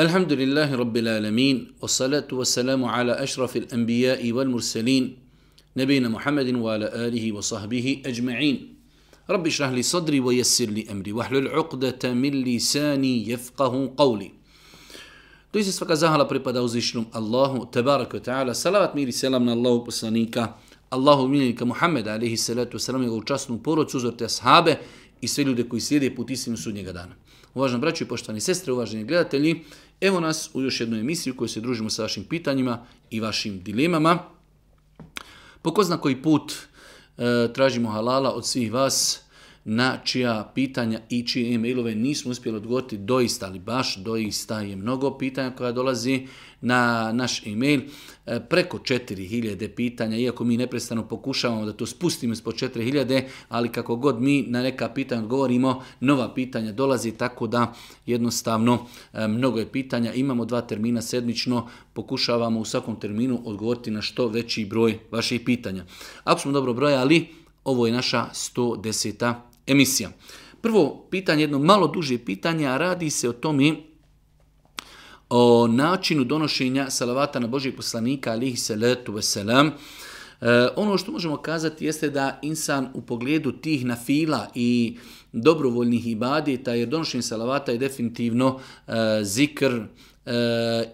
الحمد لله رب العالمين والصلاة والسلام على أشرف الأنبياء والمرسلين نبينا محمد وعلى آله وصحبه أجمعين رب اشرح لي صدري ويسر لي أمري واحلل عقدة من لساني يفقه قولي Doj se svaka zahvala pripada uzvišnom Allahu, tebarak wa ta'ala, salavat miri selam na Allahu poslanika, Allahu miljenika Muhammed, alihi salatu wa salam, u časnu porodcu, uzor te ashabe i sve ljude koji slijede put istinu sudnjega dana. Uvažan braću i poštovani sestre, uvaženi gledatelji, Evo nas u još jednu emisiju koju se družimo sa vašim pitanjima i vašim dilemama. Po ko zna koji put e, tražimo halala od svih vas na čija pitanja i čije e-mailove nismo uspjeli odgovoriti doista, ali baš doista je mnogo pitanja koja dolazi na naš e-mail. E, preko 4000 pitanja, iako mi neprestano pokušavamo da to spustimo ispod 4000, ali kako god mi na neka pitanja odgovorimo, nova pitanja dolazi, tako da jednostavno e, mnogo je pitanja. Imamo dva termina sedmično, pokušavamo u svakom terminu odgovoriti na što veći broj vaših pitanja. Ako smo dobro brojali, ovo je naša 110. emisija. Prvo pitanje, jedno malo duže pitanje, a radi se o tome o načinu donošenja salavata na Božijeg poslanika, alihi salatu veselam, e, ono što možemo kazati jeste da insan u pogledu tih nafila i dobrovoljnih ibadita, jer donošenje salavata je definitivno e, zikr, e,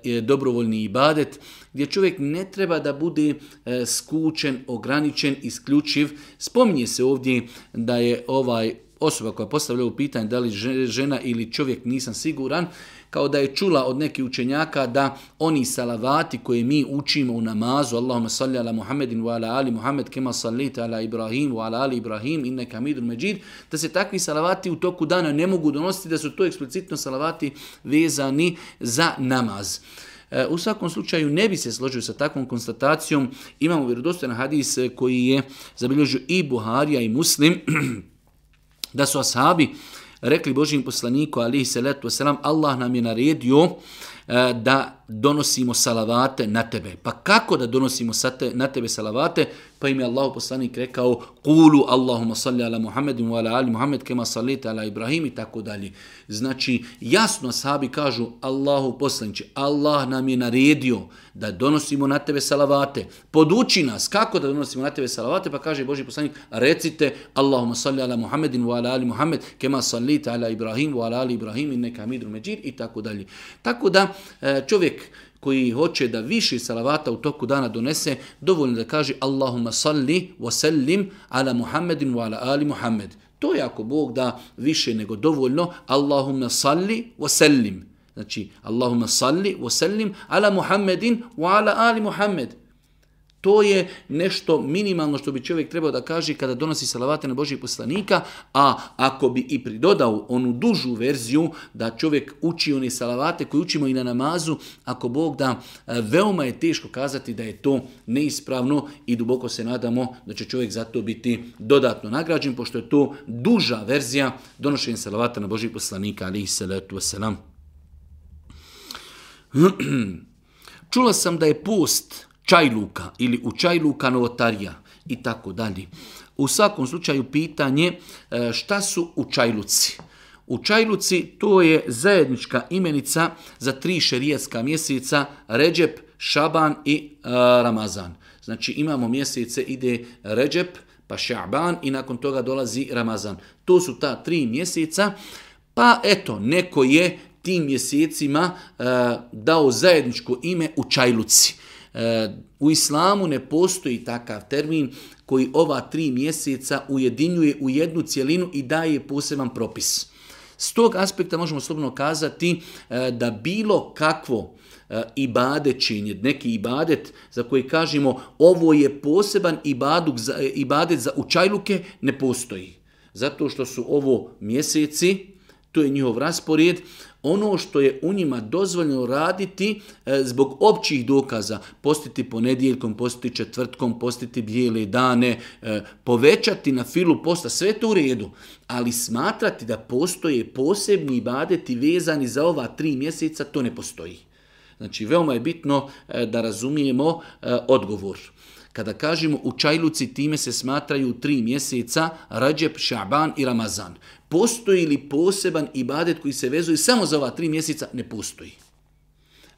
je dobrovoljni ibadet, gdje čovjek ne treba da bude e, skučen, ograničen, isključiv. Spominje se ovdje da je ovaj osoba koja postavlja u pitanje da li žena ili čovjek nisam siguran, kao da je čula od neke učenjaka da oni salavati koje mi učimo u namazu, Allahumma salli ala Muhammedin wa ala ali Muhammed kema sallite ala Ibrahim wa ala ali Ibrahim inne kamidun međid, da se takvi salavati u toku dana ne mogu donositi, da su to eksplicitno salavati vezani za namaz. E, u svakom slučaju ne bi se složio sa takvom konstatacijom. Imamo vjerodostojan hadis e, koji je zabilježio i Buharija i Muslim, da su ashabi rekli Božijim poslaniku, alihi salatu wasalam, Allah nam je naredio eh, da donosimo salavate na tebe. Pa kako da donosimo sate, na tebe salavate? Pa im je Allah poslanik rekao Kulu Allahuma salli ala Muhammedin wa ala ali Muhammed kema salite ala Ibrahim i tako dalje. Znači, jasno sahabi kažu Allahu poslanići, Allah nam je naredio da donosimo na tebe salavate. Poduči nas kako da donosimo na tebe salavate, pa kaže Boži poslanik, recite Allahuma salli ala Muhammedin wa ala ali Muhammed kema salite ala Ibrahim wa ala ali Ibrahim i neka midru međir i tako dalje. Tako da, e, čovjek čovjek koji hoće da više salavata u toku dana donese, dovoljno da kaže Allahumma salli wa sallim ala Muhammedin wa ala ali Muhammed. To je ako Bog da više nego dovoljno Allahumma salli wa sallim. Znači, Allahumma salli wa sallim ala Muhammedin wa ala ali Muhammed. To je nešto minimalno što bi čovjek trebao da kaže kada donosi salavate na Božijeg poslanika, a ako bi i pridodao onu dužu verziju da čovjek uči one salavate koje učimo i na namazu, ako Bog da, veoma je teško kazati da je to neispravno i duboko se nadamo da će čovjek za to biti dodatno nagrađen, pošto je to duža verzija donošenja salavata na Božijeg poslanika, ali i salatu wasalam. Čula sam da je post Čajluka ili u Čajluka Novotarija i tako dalje. U svakom slučaju pitanje e, šta su u Čajluci? U Čajluci to je zajednička imenica za tri šerijetska mjeseca Ređep, Šaban i e, Ramazan. Znači imamo mjesece, ide Ređep, pa Šaban i nakon toga dolazi Ramazan. To su ta tri mjeseca, pa eto, neko je tim mjesecima e, dao zajedničko ime u Čajluci. E, u islamu ne postoji takav termin koji ova tri mjeseca ujedinjuje u jednu cijelinu i daje poseban propis. S tog aspekta možemo slobno kazati e, da bilo kakvo e, ibadet činje, neki ibadet za koji kažemo ovo je poseban ibaduk za, ibadet za učajluke, ne postoji. Zato što su ovo mjeseci, to je njihov raspored, ono što je u njima dozvoljeno raditi e, zbog općih dokaza, postiti ponedjeljkom, postiti četvrtkom, postiti bijele dane, e, povećati na filu posta, sve to u redu, ali smatrati da postoje posebni badeti vezani za ova tri mjeseca, to ne postoji. Znači, veoma je bitno e, da razumijemo e, odgovor. Kada kažemo u čajluci time se smatraju tri mjeseca, Rađep, Šaban i Ramazan postoji li poseban ibadet koji se vezuje samo za ova tri mjeseca? Ne postoji.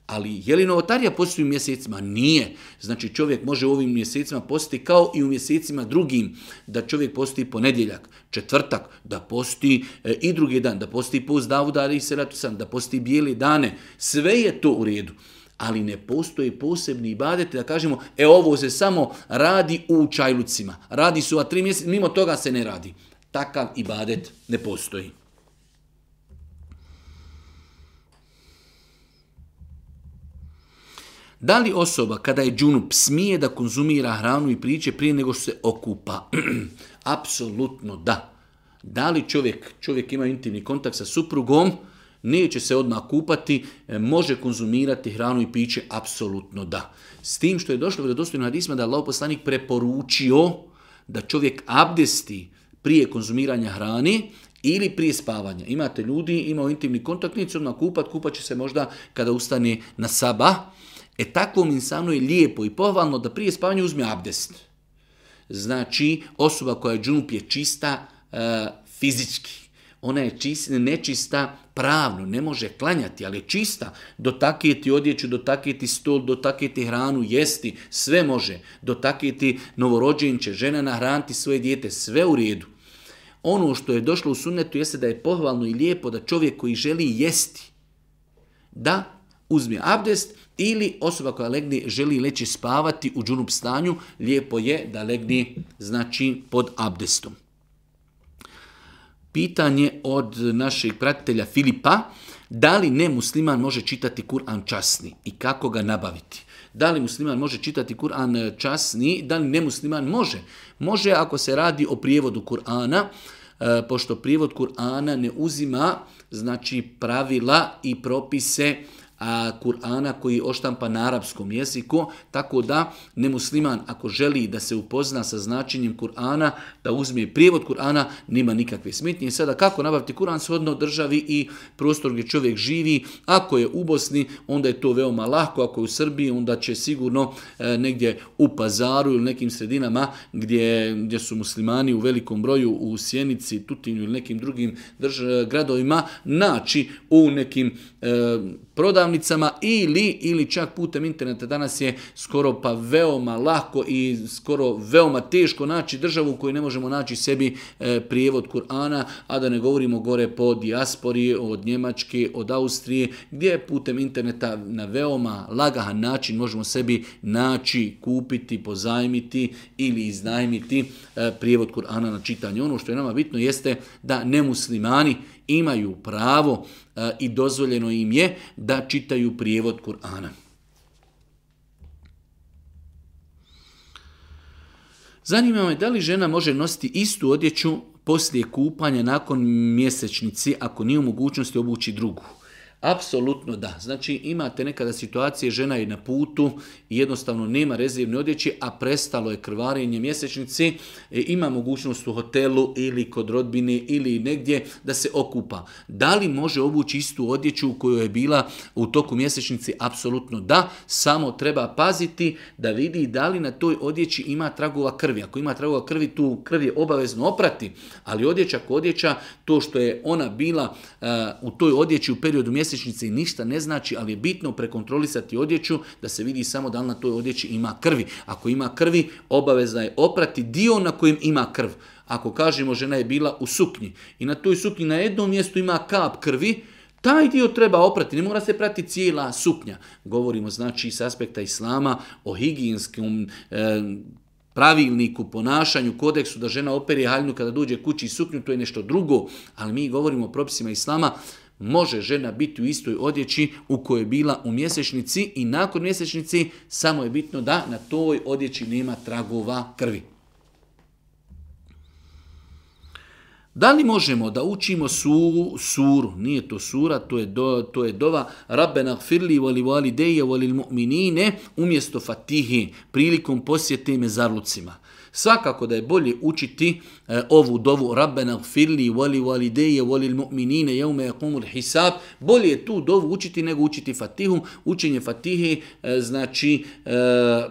Ali je li novotarija postoji u mjesecima? Nije. Znači čovjek može u ovim mjesecima postiti kao i u mjesecima drugim. Da čovjek postoji ponedjeljak, četvrtak, da postoji e, i drugi dan, da postoji post Davuda i Seratusan, da postoji bijeli dane. Sve je to u redu. Ali ne postoje posebni ibadete da kažemo, e ovo se samo radi u čajlucima. Radi su a tri mjeseca, mimo toga se ne radi takav ibadet ne postoji. Da li osoba kada je džunup smije da konzumira hranu i priče prije nego što se okupa? Apsolutno da. Da li čovjek, čovjek ima intimni kontakt sa suprugom, neće se odmah kupati, e, može konzumirati hranu i piće? Apsolutno da. S tim što je došlo u redostojnog hadisma da je Allah poslanik preporučio da čovjek abdesti, uh, prije konzumiranja hrane ili prije spavanja. Imate ljudi, ima intimni kontaktnici, odmah kupat, kupat će se možda kada ustane na saba. E takvom insanu je lijepo i pohvalno da prije spavanja uzme abdest. Znači, osoba koja je džunup je čista e, fizički, ona je čist, nečista pravno, ne može klanjati, ali je čista. Dotakijeti odjeću, dotakijeti stol, dotakijeti hranu, jesti, sve može. Dotakijeti novorođenče, žena nahranti svoje dijete, sve u redu. Ono što je došlo u sunnetu jeste da je pohvalno i lijepo da čovjek koji želi jesti, da uzme abdest ili osoba koja legni želi leći spavati u džunup stanju, lijepo je da legni znači pod abdestom. Pitanje od našeg pratitelja Filipa, da li ne musliman može čitati Kur'an časni i kako ga nabaviti? Da li musliman može čitati Kur'an e, časni, da li ne musliman može? Može ako se radi o prijevodu Kur'ana, e, pošto prijevod Kur'ana ne uzima znači pravila i propise uh, a, Kur'ana koji je oštampa na arapskom jeziku, tako da nemusliman ako želi da se upozna sa značenjem Kur'ana, da uzme prijevod Kur'ana, nima nikakve smetnje. Sada kako nabaviti Kur'an shodno državi i prostor gdje čovjek živi, ako je u Bosni, onda je to veoma lahko, ako je u Srbiji, onda će sigurno e, negdje u pazaru ili nekim sredinama gdje, gdje su muslimani u velikom broju u Sjenici, Tutinju ili nekim drugim drž gradovima naći u nekim e, prodavnicama ili ili čak putem interneta. Danas je skoro pa veoma lako i skoro veoma teško naći državu koju ne možemo naći sebi e, prijevod Kur'ana, a da ne govorimo gore po dijaspori od Njemačke, od Austrije, gdje putem interneta na veoma lagahan način možemo sebi naći, kupiti, pozajmiti ili iznajmiti e, prijevod Kur'ana na čitanje. Ono što je nama bitno jeste da nemuslimani imaju pravo e, i dozvoljeno im je da čitaju prijevod Kur'ana. Zanima me da li žena može nositi istu odjeću poslije kupanja nakon mjesečnici ako nije u mogućnosti obući drugu. Apsolutno da. Znači imate nekada situacije, žena je na putu, jednostavno nema rezervne odjeće, a prestalo je krvarenje mjesečnice, e, ima mogućnost u hotelu ili kod rodbine ili negdje da se okupa. Da li može obući istu odjeću u kojoj je bila u toku mjesečnice? Apsolutno da. Samo treba paziti da vidi da li na toj odjeći ima tragova krvi. Ako ima tragova krvi, tu krv je obavezno oprati, ali odjeća kod odjeća, to što je ona bila e, u toj odjeći u periodu mjesečnice, mjesečnice i ništa ne znači, ali je bitno prekontrolisati odjeću da se vidi samo da li na toj odjeći ima krvi. Ako ima krvi, obaveza je oprati dio na kojem ima krv. Ako kažemo žena je bila u suknji i na toj suknji na jednom mjestu ima kap krvi, taj dio treba oprati, ne mora se prati cijela suknja. Govorimo znači s aspekta islama o higijenskom e, pravilniku, ponašanju, kodeksu da žena operi haljnu kada dođe kući i suknju, to je nešto drugo, ali mi govorimo o propisima islama, može žena biti u istoj odjeći u kojoj je bila u mjesečnici i nakon mjesečnici samo je bitno da na toj odjeći nema tragova krvi. Da li možemo da učimo su, suru, nije to sura, to je, do, to je dova, rabbena gfirli vali valideje vali mu'minine, umjesto fatihi, prilikom posjete mezarlucima. Svakako da je bolje učiti e, ovu dovu Rabbena gfirli wali walideje walil mu'minine jaume yakumul hisab. Bolje je tu dovu učiti nego učiti Fatihu. Učenje Fatihe e, znači e,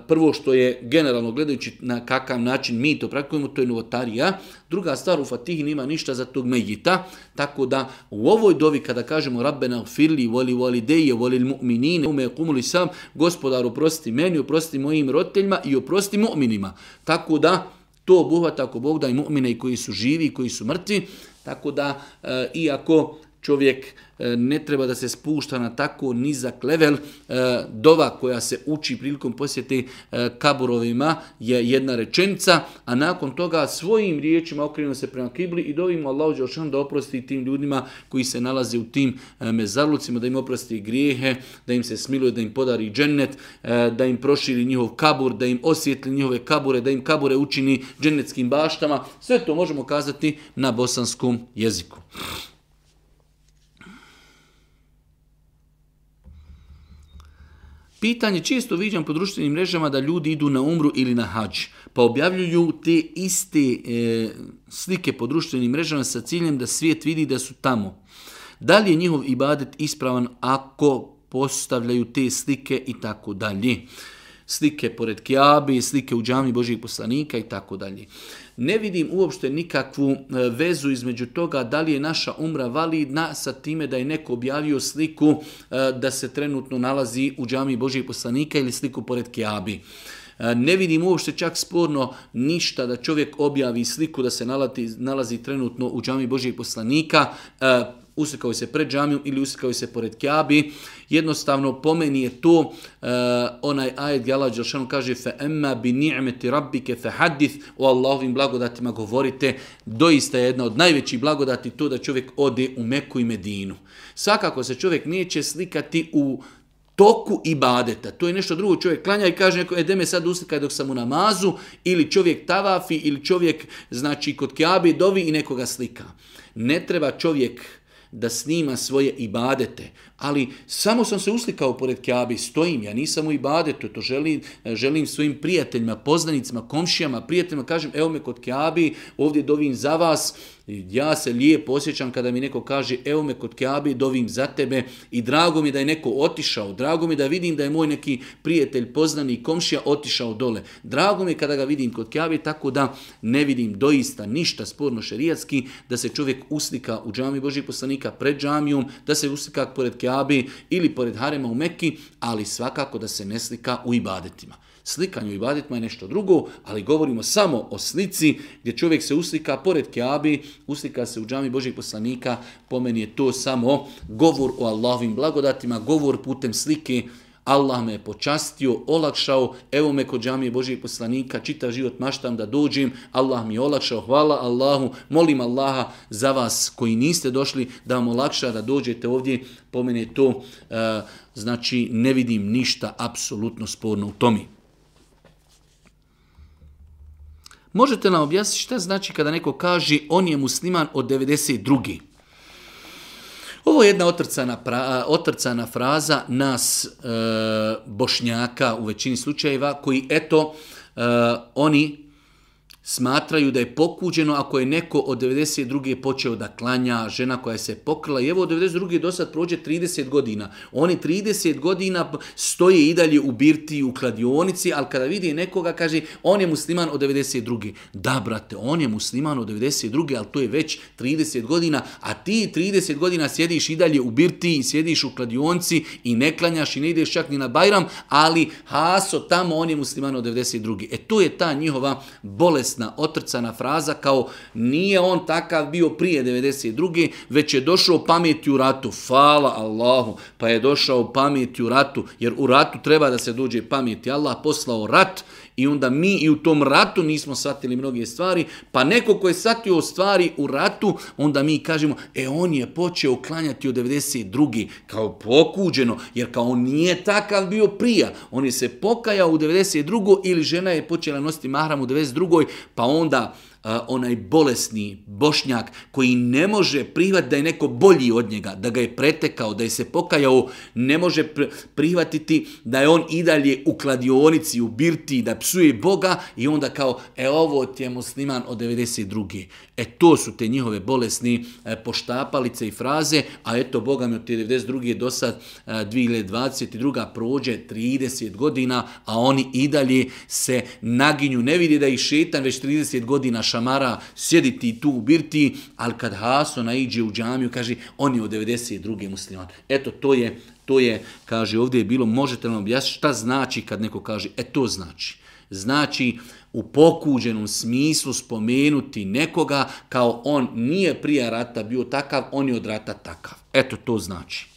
prvo što je generalno gledajući na kakav način mi to praktikujemo, to je novotarija. Druga stvar, u Fatihi nima ništa za tog Mejita, tako da u ovoj dovi kada kažemo Rabbena gfirli, voli voli deje, voli mu'minine, ume kumuli sam, gospodar oprosti meni, oprosti mojim roditeljima i oprosti mu'minima. Tako da to obuhvata ako Bog da i mu'mine i koji su živi i koji su mrtvi, tako da e, iako čovjek e, ne treba da se spušta na tako nizak level. E, dova koja se uči prilikom posjeti e, kaburovima je jedna rečenica, a nakon toga svojim riječima okrenu se prema kibli i dovimo Allahu Đelšanu da oprosti tim ljudima koji se nalaze u tim mezarlucima, da im oprosti grijehe, da im se smiluje, da im podari džennet, da im proširi njihov kabur, da im osvjetli njihove kabure, da im kabure učini džennetskim baštama. Sve to možemo kazati na bosanskom jeziku. Yeah. Pitanje čisto viđam po društvenim mrežama da ljudi idu na umru ili na hađ, pa objavljuju te iste e, slike po društvenim mrežama sa ciljem da svijet vidi da su tamo. Da li je njihov ibadet ispravan ako postavljaju te slike i tako dalje? Slike pored Kijabe, slike u džami Božih poslanika i tako dalje ne vidim uopšte nikakvu e, vezu između toga da li je naša umra validna sa time da je neko objavio sliku e, da se trenutno nalazi u džami Božih poslanika ili sliku pored Keabi. E, ne vidim uopšte čak sporno ništa da čovjek objavi sliku da se nalazi, nalazi trenutno u džami Božih poslanika, usrkao se pred džamiju ili usrkao se pored kjabi. Jednostavno, po meni je to uh, onaj ajed gdje Allah Đelšanu kaže fe emma bi ni'meti rabbike fe hadith o Allahovim blagodatima govorite. Doista je jedna od najvećih blagodati to da čovjek ode u Meku i Medinu. Svakako se čovjek neće slikati u toku ibadeta. To je nešto drugo. Čovjek klanja i kaže neko, e, deme sad usrkaj dok sam u namazu, ili čovjek tavafi, ili čovjek, znači, kod kjabi dovi i nekoga slika. Ne treba čovjek da snima svoje ibadete, ali samo sam se uslikao pored Kjabe, stojim, ja nisam u ibadetu, to želim, želim svojim prijateljima, poznanicima, komšijama, prijateljima, kažem, evo me kod Kjabe, ovdje dovim za vas, uh, ja se lijepo osjećam kada mi neko kaže evo me kod Keabe, dovim za tebe i drago mi da je neko otišao, drago mi da vidim da je moj neki prijatelj, poznani komšija otišao dole. Drago mi kada ga vidim kod Keabe, tako da ne vidim doista ništa sporno šerijatski, da se čovjek uslika u džami Božih poslanika pred džamijom, da se uslika pored Keabe ili pored Harema u Mekki, ali svakako da se ne slika u ibadetima slikanju i baditma je nešto drugo, ali govorimo samo o slici gdje čovjek se uslika pored kjabi, uslika se u džami Božeg poslanika, po meni je to samo govor o Allahovim blagodatima, govor putem slike, Allah me je počastio, olakšao, evo me kod džamije Božijeg poslanika, čita život maštam da dođem, Allah mi je olakšao, hvala Allahu, molim Allaha za vas koji niste došli da vam olakša da dođete ovdje, po mene to, uh, znači ne vidim ništa apsolutno sporno u tomi. Možete nam objasniti šta znači kada neko kaže on je musliman od 92. Ovo je jedna otrcana, pra, otrcana fraza nas e, bošnjaka u većini slučajeva koji eto e, oni smatraju da je pokuđeno ako je neko od 92. počeo da klanja, žena koja se pokrila, i evo od 92. do sad prođe 30 godina. Oni 30 godina stoje i dalje u birtiji, u kladionici, ali kada vidi nekoga, kaže, on je musliman od 92. Da, brate, on je musliman od 92. ali to je već 30 godina, a ti 30 godina sjediš i dalje u birtiji, sjediš u kladionici i ne klanjaš i ne ideš čak ni na Bajram, ali haso, tamo on je musliman od 92. E to je ta njihova bolest povijesna otrcana fraza kao nije on takav bio prije 92. već je došao pameti u ratu. Fala Allahu, pa je došao pameti u ratu, jer u ratu treba da se dođe pameti. Allah poslao rat I onda mi i u tom ratu nismo satili mnoge stvari, pa neko ko je satio stvari u ratu, onda mi kažemo, e on je počeo klanjati od 92. kao pokuđeno, jer kao on nije takav bio prija. On je se pokajao u 92. ili žena je počela nositi mahram u 92. pa onda uh, onaj bolesni bošnjak koji ne može prihvatiti da je neko bolji od njega, da ga je pretekao, da je se pokajao, ne može pr prihvatiti da je on i dalje u kladionici, u birti, da psuje Boga i onda kao, e ovo ti je musliman od 92. E to su te njihove bolesni e, poštapalice i fraze, a eto Boga mi od 1992. do sad e, 2022. prođe 30 godina, a oni i dalje se naginju, ne vidi da ih šetan već 30 godina šamara sjediti tu u birti, ali kad Haso naiđe u džamiju, kaže, on je od 1992. musliman. Eto, to je, to je, kaže, ovdje je bilo, možete nam objasniti šta znači kad neko kaže, e to znači. Znači, u pokuđenom smislu spomenuti nekoga kao on nije prije rata bio takav, on je od rata takav. Eto to znači.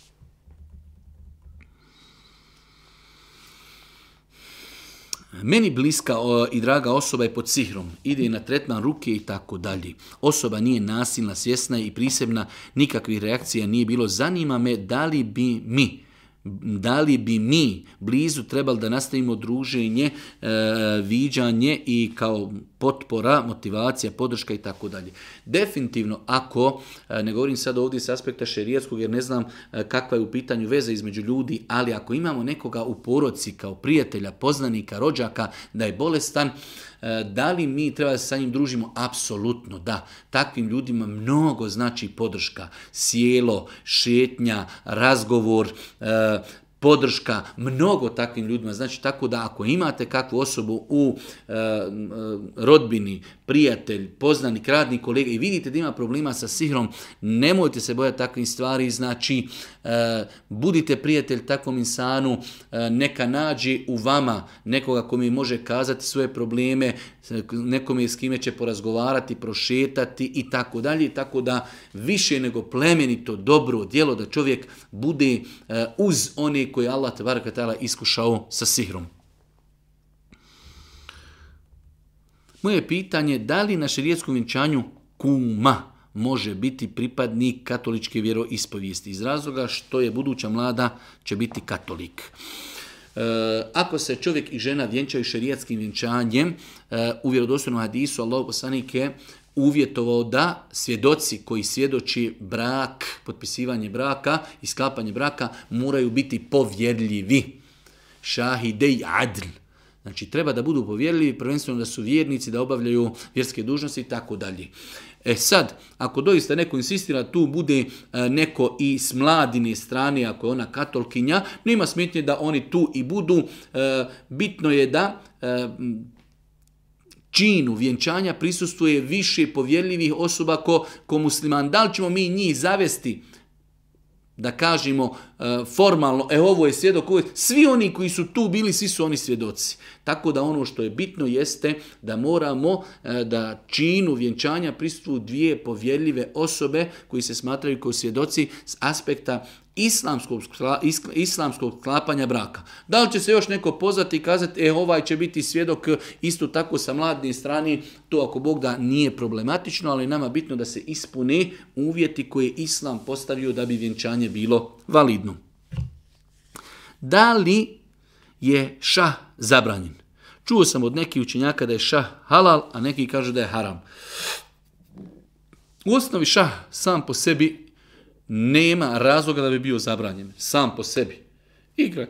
Meni bliska i draga osoba je pod sihrom, ide na tretman ruke i tako dalje. Osoba nije nasilna, svjesna i prisebna, nikakvih reakcija nije bilo. Zanima me da li bi mi, da li bi mi blizu trebali da nastavimo druženje, e, viđanje i kao potpora, motivacija, podrška i tako dalje. Definitivno, ako, e, ne govorim sad ovdje s aspekta šerijatskog, jer ne znam e, kakva je u pitanju veza između ljudi, ali ako imamo nekoga u poroci kao prijatelja, poznanika, rođaka, da je bolestan, e, E, da li mi treba da se sa njim družimo? Apsolutno da. Takvim ljudima mnogo znači podrška. Sjelo, šetnja, razgovor, e, podrška mnogo takvim ljudima. Znači, tako da ako imate kakvu osobu u e, rodbini, prijatelj, poznani, kradni kolega i vidite da ima problema sa sihrom, nemojte se bojati takvim stvari. Znači, e, budite prijatelj takvom insanu, e, neka nađe u vama nekoga ko mi može kazati svoje probleme, nekome s kime će porazgovarati, prošetati i tako dalje, tako da više nego plemenito dobro djelo da čovjek bude eh, uz one koje Allah tebara iskušao sa sihrom. Moje pitanje da li na širijetskom vjenčanju kuma može biti pripadnik katoličke vjeroispovijesti iz razloga što je buduća mlada će biti katolik. E, Eh, ako se čovjek i žena vjenčaju šerijatskim vjenčanjem, eh, u vjerodostojnom hadisu Allahu poslanik je uvjetovao da svjedoci koji svjedoči brak, potpisivanje braka i sklapanje braka moraju biti povjerljivi. Šahidej adl. Znači, treba da budu povjerljivi, prvenstveno da su vjernici, da obavljaju vjerske dužnosti i tako dalje. E sad, ako doista neko insistira tu bude e, neko i s mladine strane, ako je ona katolkinja, nema smetnje da oni tu i budu. E, bitno je da e, činu vjenčanja prisustuje više povjerljivih osoba ko, ko musliman. Da li ćemo mi njih zavesti? da kažemo e, formalno, e ovo je svjedok, ovo je, svi oni koji su tu bili, svi su oni svjedoci. Tako da ono što je bitno jeste da moramo e, da činu vjenčanja pristupu dvije povjerljive osobe koji se smatraju kao svjedoci s aspekta islamskog, islamskog sklapanja braka. Da li će se još neko pozvati i kazati, e, ovaj će biti svjedok isto tako sa mladnije strani, to ako Bog da nije problematično, ali nama bitno da se ispune uvjeti koje islam postavio da bi vjenčanje bilo validno. Da li je šah zabranjen? Čuo sam od nekih učenjaka da je šah halal, a neki kažu da je haram. U osnovi šah sam po sebi nema razloga da bi bio zabranjen sam po sebi. Igranje,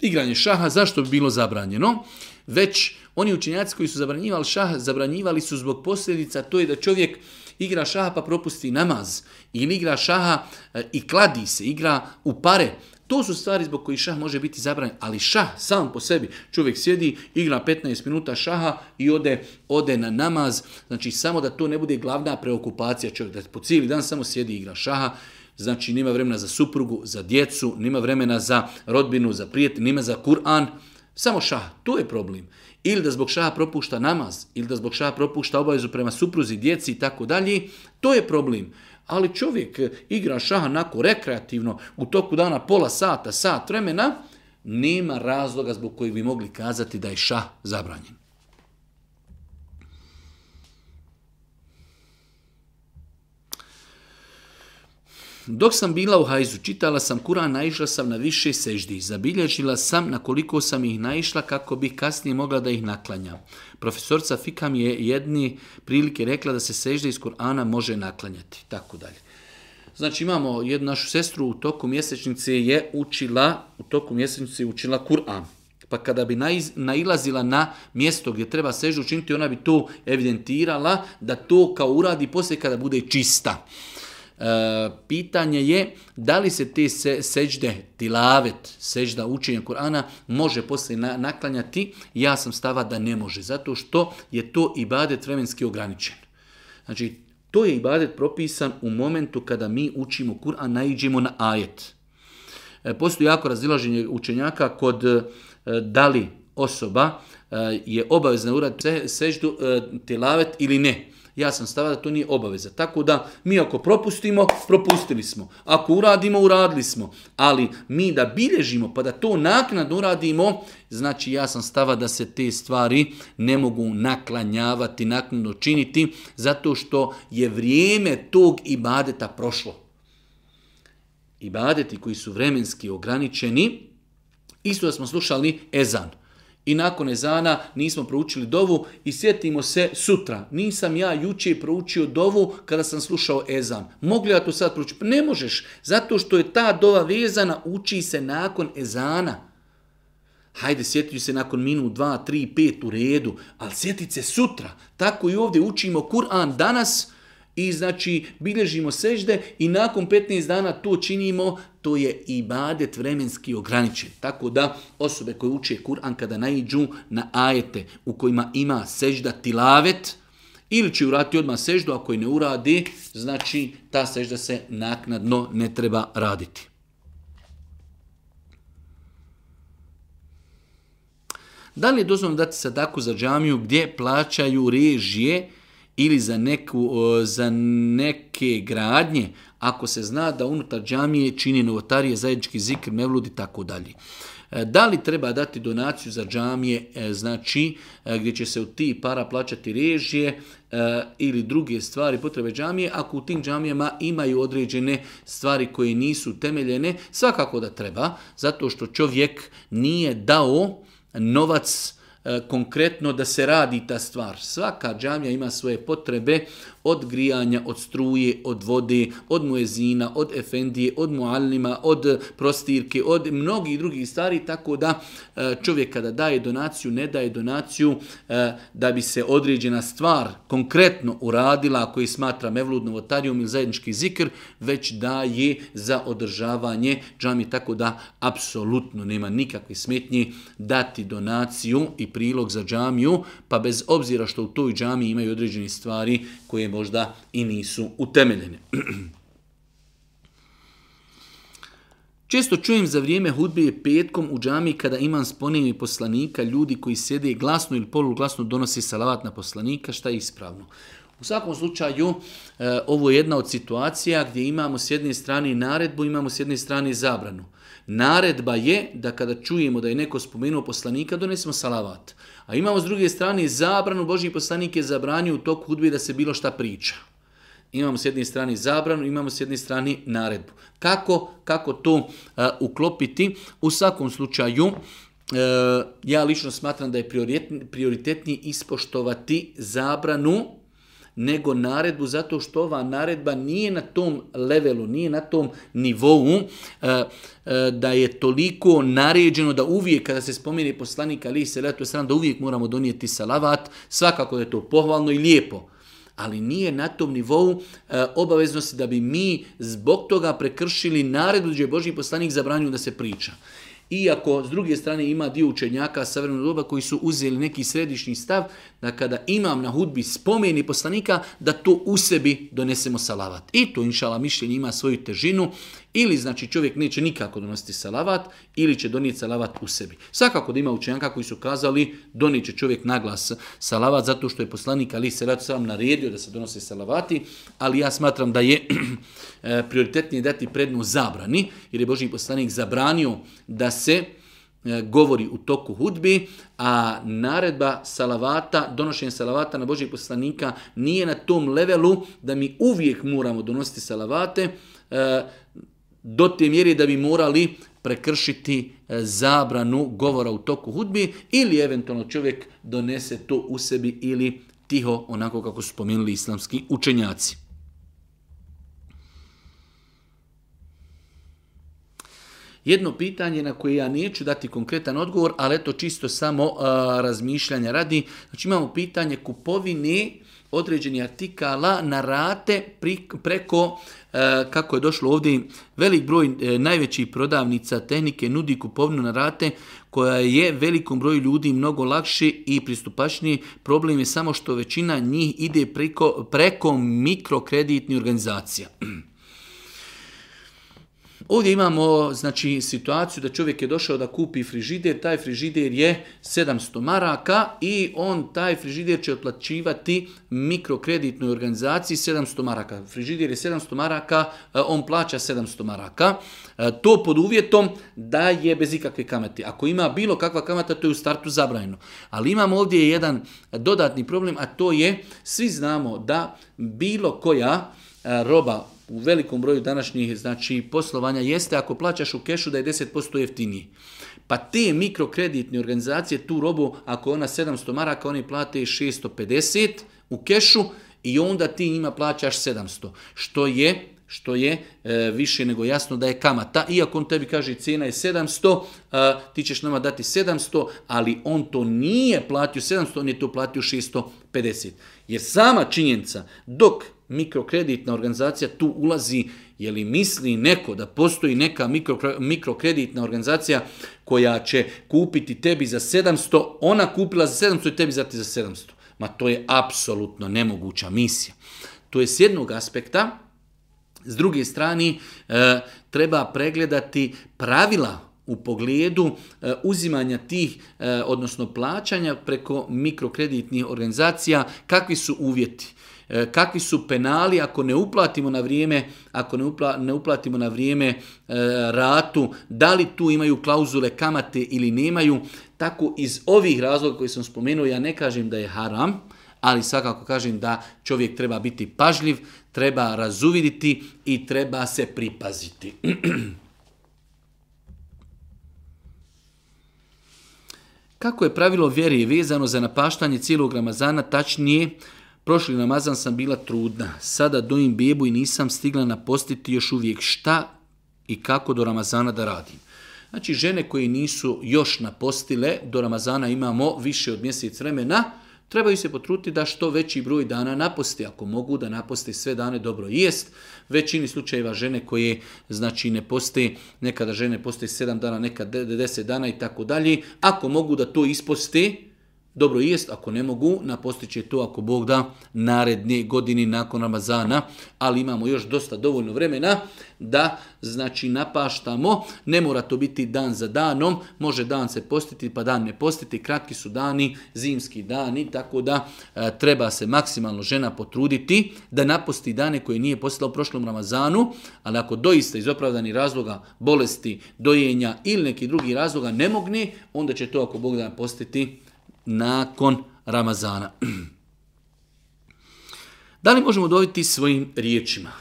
igranje šaha, zašto bi bilo zabranjeno? Već oni učenjaci koji su zabranjivali šaha, zabranjivali su zbog posljedica, to je da čovjek igra šaha pa propusti namaz, ili igra šaha e, i kladi se, igra u pare, To su stvari zbog koji šah može biti zabranjen, ali šah sam po sebi, čovjek sjedi, igra 15 minuta šaha i ode, ode na namaz, znači samo da to ne bude glavna preokupacija čovjek, da po cijeli dan samo sjedi i igra šaha, znači nima vremena za suprugu, za djecu, nima vremena za rodbinu, za prijatelj, nima za Kur'an, samo šah, to je problem. Ili da zbog šaha propušta namaz, ili da zbog šaha propušta obavezu prema supruzi, djeci i tako dalje, to je problem. Problem ali čovjek eh, igra šaha nako rekreativno u toku dana pola sata, sat vremena, nema razloga zbog kojeg bi mogli kazati da je šah zabranjen. Dok sam bila u hajzu, čitala sam Kur'an, naišla sam na više seždi. Zabilježila sam na koliko sam ih naišla kako bih kasnije mogla da ih naklanjam. Profesorca Fikam je jedni prilike rekla da se sežda iz Kur'ana može naklanjati. Tako dalje. Znači imamo jednu našu sestru u toku mjesečnice je učila, u toku mjesečnice je učila Kur'an. Pa kada bi naiz, nailazila na mjesto gdje treba seždu učiniti, ona bi to evidentirala da to kao uradi poslije kada bude čista. E, pitanje je da li se te se, seđde, tilavet, seđda učenja Kur'ana može poslije na, naklanjati, ja sam stava da ne može, zato što je to ibadet vremenski ograničen. Znači, to je ibadet propisan u momentu kada mi učimo Kur'an, najidžimo na ajet. E, postoji jako razilaženje učenjaka kod e, da li osoba je obavezna uraditi seždu tilavet ili ne ja sam stava da to nije obaveza. Tako da mi ako propustimo, propustili smo. Ako uradimo, uradili smo. Ali mi da bilježimo pa da to naknadno uradimo, znači ja sam stava da se te stvari ne mogu naklanjavati, naknadno činiti, zato što je vrijeme tog ibadeta prošlo. Ibadeti koji su vremenski ograničeni, isto da smo slušali ezanu i nakon ezana nismo proučili dovu i sjetimo se sutra. Nisam ja juče proučio dovu kada sam slušao ezan. Mogli ja to sad proučiti? Pa ne možeš, zato što je ta dova vezana, uči se nakon ezana. Hajde, sjetit se nakon minu, dva, tri, pet u redu, ali sjetit se sutra. Tako i ovdje učimo Kur'an danas i znači bilježimo sežde i nakon 15 dana to činimo to je ibadet vremenski ograničen. Tako da osobe koje uče Kur'an kada najđu na ajete u kojima ima sežda tilavet, ili će urati odmah seždu, ako je ne uradi, znači ta sežda se naknadno ne treba raditi. Da li je dozvoljno dati sadaku za džamiju gdje plaćaju režije ili za, neku, za neke gradnje, ako se zna da unutar džamije čini novotarije, zajednički zikr, mevludi, tako dalje. E, da li treba dati donaciju za džamije, e, znači e, gdje će se u ti para plaćati režije ili druge stvari potrebe džamije, ako u tim džamijama imaju određene stvari koje nisu temeljene, svakako da treba, zato što čovjek nije dao novac džamije, E, konkretno da se radi ta stvar. Svaka džamija ima svoje potrebe od grijanja, od struje, od vode, od muezina, od efendije, od muallima, od prostirke, od mnogih drugih stvari, tako da e, čovjek kada daje donaciju, ne daje donaciju e, da bi se određena stvar konkretno uradila, ako je smatra mevludno votarijom ili zajednički zikr, već daje za održavanje džamije, tako da apsolutno nema nikakve smetnje dati donaciju i prilog za džamiju, pa bez obzira što u toj džamiji imaju određene stvari koje možda i nisu utemeljene. Često čujem za vrijeme hudbe petkom u džami kada imam sponijeni poslanika, ljudi koji sjede glasno ili poluglasno donosi salavat na poslanika, šta je ispravno? U svakom slučaju, e, ovo je jedna od situacija gdje imamo s jedne strane naredbu, imamo s jedne strane zabranu. Naredba je da kada čujemo da je neko spomenuo poslanika, donesemo salavat. A imamo s druge strane zabranu, Božji poslanik je zabranio u toku hudbe da se bilo šta priča. Imamo s jedne strane zabranu, imamo s jedne strane naredbu. Kako, kako to e, uklopiti? U svakom slučaju, e, ja lično smatram da je prioritetnije ispoštovati zabranu nego naredbu, zato što ova naredba nije na tom levelu, nije na tom nivou, e, e, da je toliko naređeno da uvijek, kada se spomeni poslanik Ali Seletu Esram, da uvijek moramo donijeti salavat, svakako da je to pohvalno i lijepo. Ali nije na tom nivou e, obaveznosti da bi mi zbog toga prekršili naredbu, gdje je Božji poslanik zabranju da se priča. Iako, s druge strane, ima dio učenjaka savremenog doba koji su uzeli neki središnji stav, da kada imam na hudbi spomeni poslanika, da to u sebi donesemo salavat. I to, inšala, mišljenje ima svoju težinu, Ili znači čovjek neće nikako donositi salavat, ili će donijeti salavat u sebi. Svakako da ima učenjaka koji su kazali donijet će čovjek naglas salavat zato što je poslanik Ali Selat sam naredio da se donose salavati, ali ja smatram da je eh, prioritetnije dati prednu zabrani, jer je Boži poslanik zabranio da se eh, govori u toku hudbi, a naredba salavata, donošenje salavata na Božijeg poslanika nije na tom levelu da mi uvijek moramo donositi salavate, eh, do te mjeri da bi morali prekršiti e, zabranu govora u toku hudbi ili eventualno čovjek donese to u sebi ili tiho, onako kako su spomenuli islamski učenjaci. Jedno pitanje na koje ja neću dati konkretan odgovor, ali to čisto samo uh, razmišljanja radi. Znači imamo pitanje kupovine uh, određeni artikala na rate pri, preko, e, kako je došlo ovdje, velik broj e, najvećih prodavnica tehnike nudi kupovnu na rate koja je velikom broju ljudi mnogo lakši i pristupačniji. Problem je samo što većina njih ide preko, preko mikrokreditnih organizacija. Ovdje imamo znači situaciju da čovjek je došao da kupi frižider, taj frižider je 700 maraka i on taj frižider će otplaćivati mikrokreditnoj organizaciji 700 maraka. Frižider je 700 maraka, e, on plaća 700 maraka. E, to pod uvjetom da je bez ikakve kamate. Ako ima bilo kakva kamata, to je u startu zabrajeno. Ali imamo ovdje jedan dodatni problem, a to je svi znamo da bilo koja e, roba u velikom broju današnjih znači poslovanja jeste ako plaćaš u kešu da je 10% jeftinije. Pa te mikrokreditne organizacije tu robu, ako ona 700 maraka, oni plate 650 u kešu i onda ti njima plaćaš 700. Što je što je e, više nego jasno da je kamata. Iako on tebi kaže cena je 700, a, ti ćeš nama dati 700, ali on to nije platio 700, on je to platio 650. Jer sama činjenica, dok mikrokreditna organizacija tu ulazi, je li misli neko da postoji neka mikro, mikrokreditna organizacija koja će kupiti tebi za 700, ona kupila za 700 i tebi zati za 700. Ma to je apsolutno nemoguća misija. To je s jednog aspekta, s druge strane, e, treba pregledati pravila organizacije u pogledu e, uzimanja tih, e, odnosno plaćanja preko mikrokreditnih organizacija, kakvi su uvjeti, e, kakvi su penali ako ne uplatimo na vrijeme, ako ne, upla, ne uplatimo na vrijeme ratu, da li tu imaju klauzule kamate ili nemaju, tako iz ovih razloga koji sam spomenuo, ja ne kažem da je haram, ali svakako kažem da čovjek treba biti pažljiv, treba razuviditi i treba se pripaziti. Kako je pravilo vjeri vezano za napaštanje cijelog Ramazana, tačnije, prošli Ramazan sam bila trudna. Sada dojim bebu i nisam stigla napostiti još uvijek šta i kako do Ramazana da radim. Znači, žene koje nisu još napostile, do Ramazana imamo više od mjesec vremena, trebaju se potruti da što veći broj dana naposti, ako mogu da naposti sve dane dobro jest. Većini slučajeva žene koje znači ne poste, nekada žene poste 7 dana, nekad 10 dana i tako dalje, ako mogu da to isposte, Dobro jest, ako ne mogu, napostiće to ako Bog da naredne godine nakon Ramazana, ali imamo još dosta dovoljno vremena da znači napaštamo. Ne mora to biti dan za danom, može dan se postiti pa dan ne postiti, kratki su dani, zimski dani, tako da e, treba se maksimalno žena potruditi da naposti dane koje nije postila u prošlom Ramazanu, ali ako doista iz opravdani razloga bolesti, dojenja ili neki drugi razloga ne mogne, onda će to ako Bog da postiti nakon Ramazana. Da li možemo dobiti svojim riječima?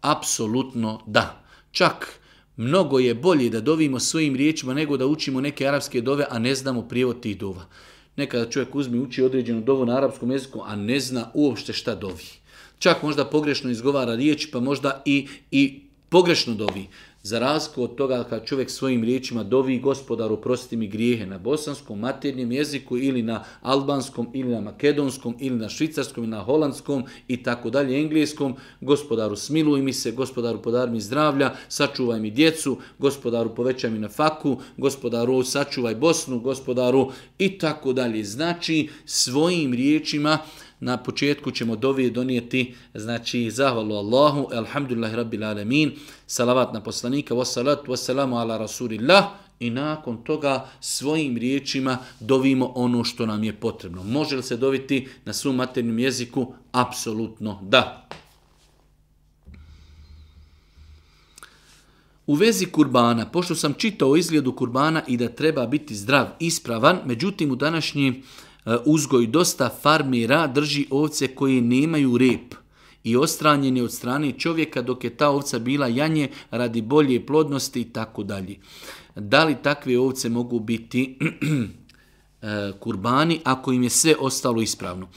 Apsolutno da. Čak mnogo je bolje da dovimo svojim riječima nego da učimo neke arapske dove, a ne znamo prijevod tih dova. Nekada čovjek uzmi uči određenu dovu na arapskom jeziku, a ne zna uopšte šta dovi. Čak možda pogrešno izgovara riječ, pa možda i, i pogrešno dovi za razliku od toga kad čovjek svojim riječima dovi gospodaru prosti mi grijehe na bosanskom, maternjem jeziku ili na albanskom, ili na makedonskom, ili na švicarskom, ili na holandskom i tako dalje, engleskom, gospodaru smiluj mi se, gospodaru podar mi zdravlja, sačuvaj mi djecu, gospodaru povećaj mi na faku, gospodaru sačuvaj Bosnu, gospodaru i tako dalje. Znači svojim riječima uh, na početku ćemo dovije donijeti, znači, zahvalu Allahu, alhamdulillahi rabbil alemin, salavat na poslanika, wassalatu wassalamu ala rasulillah, i nakon toga svojim riječima dovimo ono što nam je potrebno. Može li se doviti na svom maternjem jeziku? Apsolutno da. U vezi kurbana, pošto sam čitao o izgledu kurbana i da treba biti zdrav, ispravan, međutim u današnjim E, uzgoj dosta farmira drži ovce koje nemaju rep i ostranjeni od strane čovjeka dok je ta ovca bila janje radi bolje plodnosti i tako dalje. Da li takve ovce mogu biti e, kurbani ako im je sve ostalo ispravno?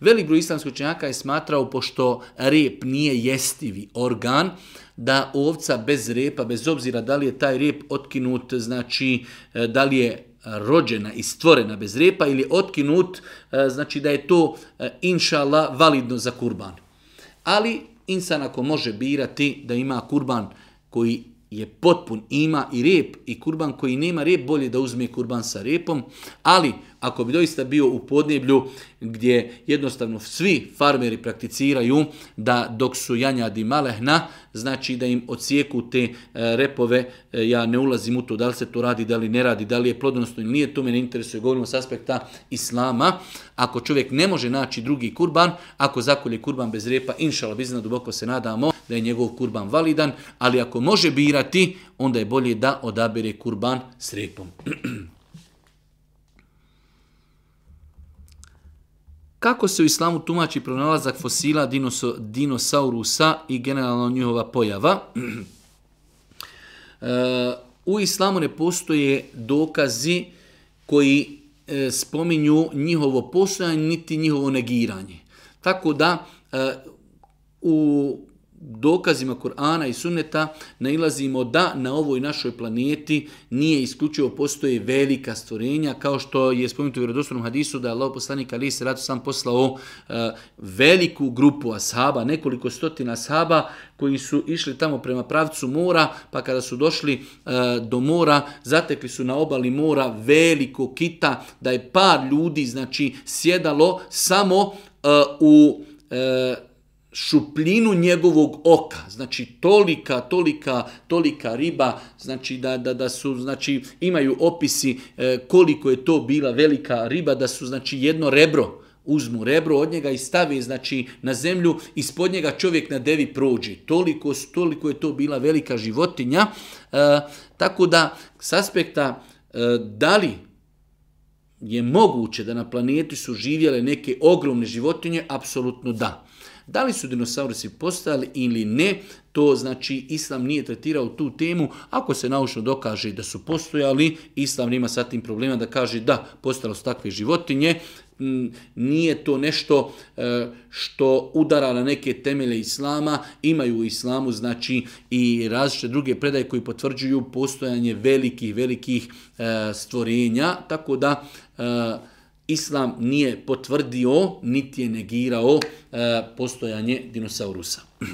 Velik broj islamskoj čenjaka je smatrao pošto rep nije jestivi organ, da ovca bez repa, bez obzira da li je taj rep otkinut, znači e, da li je rođena i stvorena bez repa ili otkinut, e, znači da je to e, inšala validno za kurban. Ali insan ako može birati da ima kurban koji je potpun, ima i rep i kurban koji nema rep, bolje da uzme kurban sa repom, ali kurban ako bi doista bio u podneblju gdje jednostavno svi farmeri prakticiraju da dok su janjadi malehna, znači da im odsijeku te e, repove, e, ja ne ulazim u to da li se to radi, da li ne radi, da li je plodonosno ili nije, to me ne interesuje, govorimo s aspekta islama. Ako čovjek ne može naći drugi kurban, ako zakolje kurban bez repa, inšalab, iznad duboko se nadamo da je njegov kurban validan, ali ako može birati, onda je bolje da odabere kurban s repom. Kako se u islamu tumači pronalazak fosila dinoso, dinosaurusa i generalno njihova pojava? e, u islamu ne postoje dokazi koji e, spominju njihovo postojanje niti njihovo negiranje. Tako da e, u dokazima Kur'ana i Sunneta nailazimo da na ovoj našoj planeti nije isključivo postoje velika stvorenja, kao što je spomenuto u vjerodostavnom hadisu da je Allah poslanik Ali se ratu sam poslao e, veliku grupu ashaba, nekoliko stotina ashaba koji su išli tamo prema pravcu mora, pa kada su došli e, do mora, zatekli su na obali mora veliko kita, da je par ljudi znači sjedalo samo e, u e, šupljinu njegovog oka. Znači tolika, tolika, tolika riba, znači da, da, da su, znači imaju opisi e, koliko je to bila velika riba, da su znači jedno rebro, uzmu rebro od njega i stave znači na zemlju, ispod njega čovjek na devi prođe. Toliko, toliko je to bila velika životinja. E, tako da, s aspekta e, da li je moguće da na planeti su živjele neke ogromne životinje, apsolutno da. Da. Da li su dinosaurusi postali ili ne, to znači islam nije tretirao tu temu. Ako se naučno dokaže da su postojali, islam nima sa tim problema da kaže da postalo su takve životinje, mm, nije to nešto e, što udara na neke temelje islama, imaju u islamu znači i različite druge predaje koji potvrđuju postojanje velikih, velikih e, stvorenja, tako da e, Islam nije potvrdio, niti je negirao e, postojanje dinosaurusa.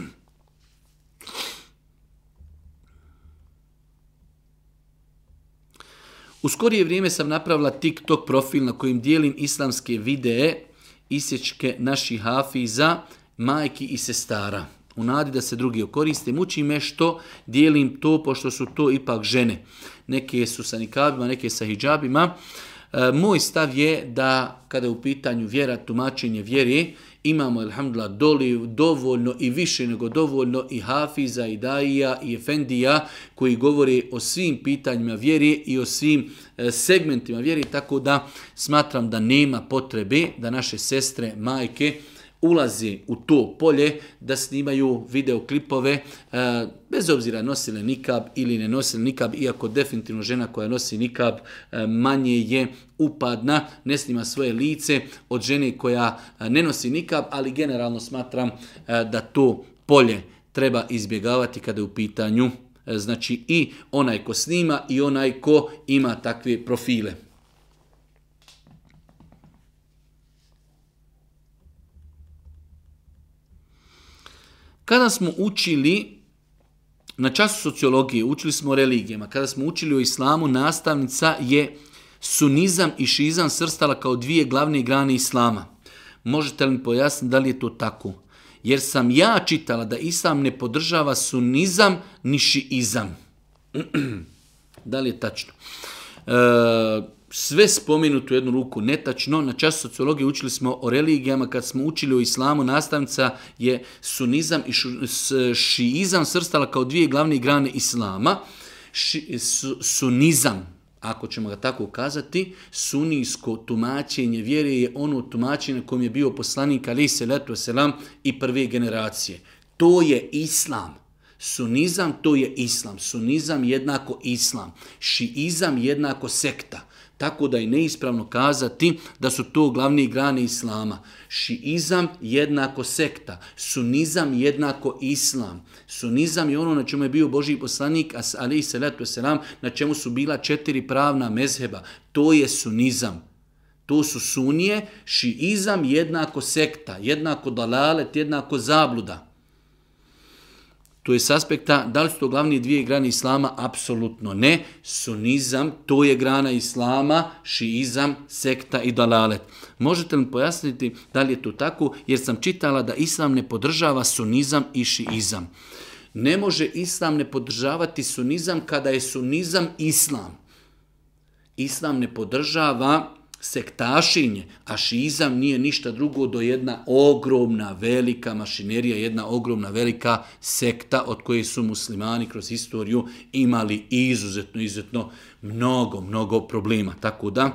U skorije vrijeme sam napravila TikTok profil na kojim dijelim islamske videe isječke naših hafiza, majki i sestara. U nadi da se drugi okoriste, muči me što dijelim to, pošto su to ipak žene. Neke su sa nikabima, neke sa hijabima. E, E, moj stav je da kada je u pitanju vjera, tumačenje vjeri, imamo, alhamdulillah, doli, dovoljno i više nego dovoljno i Hafiza, i Daija, i Efendija koji govori o svim pitanjima vjeri i o svim e, segmentima vjeri, tako da smatram da nema potrebe da naše sestre, majke, ulazi u to polje da snimaju videoklipove e, bez obzira nosile nikab ili ne nosile nikab, iako definitivno žena koja nosi nikab e, manje je upadna, ne snima svoje lice od žene koja e, ne nosi nikab, ali generalno smatram da to polje treba izbjegavati kada je u pitanju znači i onaj ko snima i onaj ko ima takve profile. Kada smo učili na času sociologije, učili smo religijama, kada smo učili o islamu, nastavnica je sunizam i šizam srstala kao dvije glavne grane islama. Možete li mi pojasniti da li je to tako? Jer sam ja čitala da islam ne podržava sunizam ni šizam. da li je tačno? E, sve spomenuto u jednu ruku netačno. Na času sociologije učili smo o religijama, kad smo učili o islamu, nastavnica je sunizam i šiizam srstala kao dvije glavne grane islama. Ši, su, sunizam, ako ćemo ga tako ukazati, sunijsko tumačenje vjere je ono tumačenje kojim je bio poslanik Ali Seletu Selam i prve generacije. To je islam. Sunizam to je islam. Sunizam jednako islam. Šiizam jednako sekta. Tako da je neispravno kazati da su to glavni grane islama. Šiizam jednako sekta, sunizam jednako islam. Sunizam je ono na čemu je bio Boži poslanik, ali i salatu selam, na čemu su bila četiri pravna mezheba. To je sunizam. To su sunije, šiizam jednako sekta, jednako dalalet, jednako zabluda to je s aspekta, da li su to glavni dvije grane islama? Apsolutno ne. Sunizam, to je grana islama, šiizam, sekta i dalalet. Možete li pojasniti da li je to tako? Jer sam čitala da islam ne podržava sunizam i šiizam. Ne može islam ne podržavati sunizam kada je sunizam islam. Islam ne podržava sektašinje, a šizam nije ništa drugo do jedna ogromna velika mašinerija, jedna ogromna velika sekta od koje su muslimani kroz historiju imali izuzetno, izuzetno mnogo, mnogo problema. Tako da,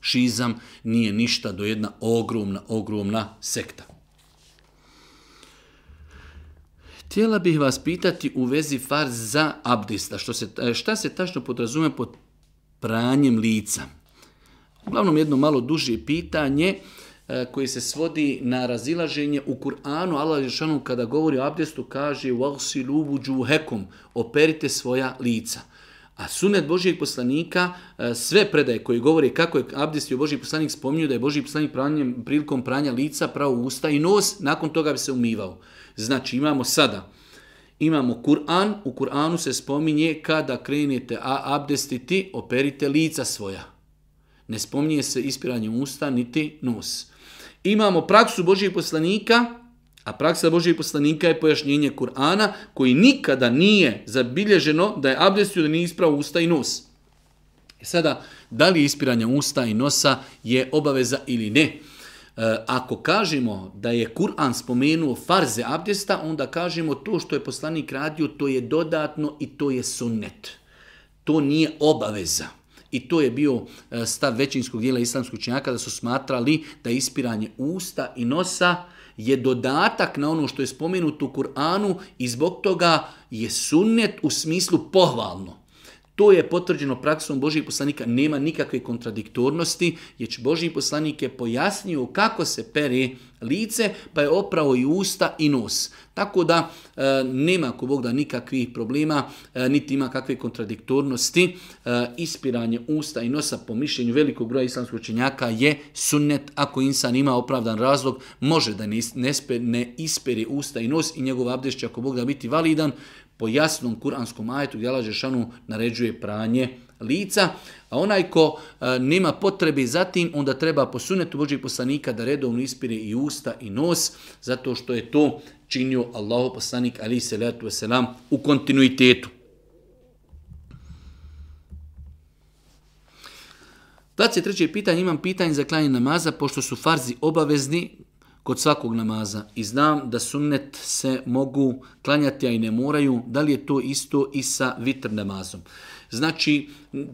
šizam nije ništa do jedna ogromna, ogromna sekta. Htjela bih vas pitati u vezi farza abdista. Što se, šta se tačno podrazume pod pranjem lica? Uglavnom jedno malo duže pitanje e, koje se svodi na razilaženje u Kur'anu. Allah Žešanu kada govori o abdestu kaže operite svoja lica. A sunet Božijeg poslanika, e, sve predaje koje govori kako je abdest i Božijeg poslanik spominju da je Božijeg poslanik pranjem, prilikom pranja lica pravo usta i nos, nakon toga bi se umivao. Znači imamo sada, imamo Kur'an, u Kur'anu se spominje kada krenete a abdestiti, operite lica svoja. Ne spominje se ispiranje usta, niti nos. Imamo praksu Božijeg poslanika, a praksa Božijeg poslanika je pojašnjenje Kur'ana, koji nikada nije zabilježeno da je abdestio da nije ispravo usta i nos. E sada, da li ispiranje usta i nosa je obaveza ili ne? E, ako kažemo da je Kur'an spomenuo farze abdesta, onda kažemo to što je poslanik radio, to je dodatno i to je sunnet. To nije obaveza i to je bio e, stav većinskog dijela islamskog činjaka da su smatrali da ispiranje usta i nosa je dodatak na ono što je spomenuto u Kur'anu i zbog toga je sunnet u smislu pohvalno. To je potvrđeno praksom Božijeg poslanika, nema nikakve kontradiktornosti, jer će Božijeg poslanik je pojasnio kako se pere lice, pa je opravo i usta i nos. Tako da e, nema ko Bog da nikakvih problema, e, niti ima kakve kontradiktornosti. E, ispiranje usta i nosa po mišljenju velikog broja islamskog učenjaka je sunnet. Ako insan ima opravdan razlog, može da ne, ne, ne ispere usta i nos i njegov abdešć, ako Bog da biti validan, po jasnom kuranskom ajetu gdje Lađešanu naređuje pranje lica, a onaj ko e, nema potrebe za tim, onda treba po sunetu Božih poslanika da redovno ispire i usta i nos, zato što je to činio Allaho poslanik ali se letu veselam u kontinuitetu. Dac je treće pitanje, imam pitanje za klanje namaza, pošto su farzi obavezni, kod svakog namaza i znam da sunnet se mogu klanjati, a i ne moraju, da li je to isto i sa vitr namazom? Znači,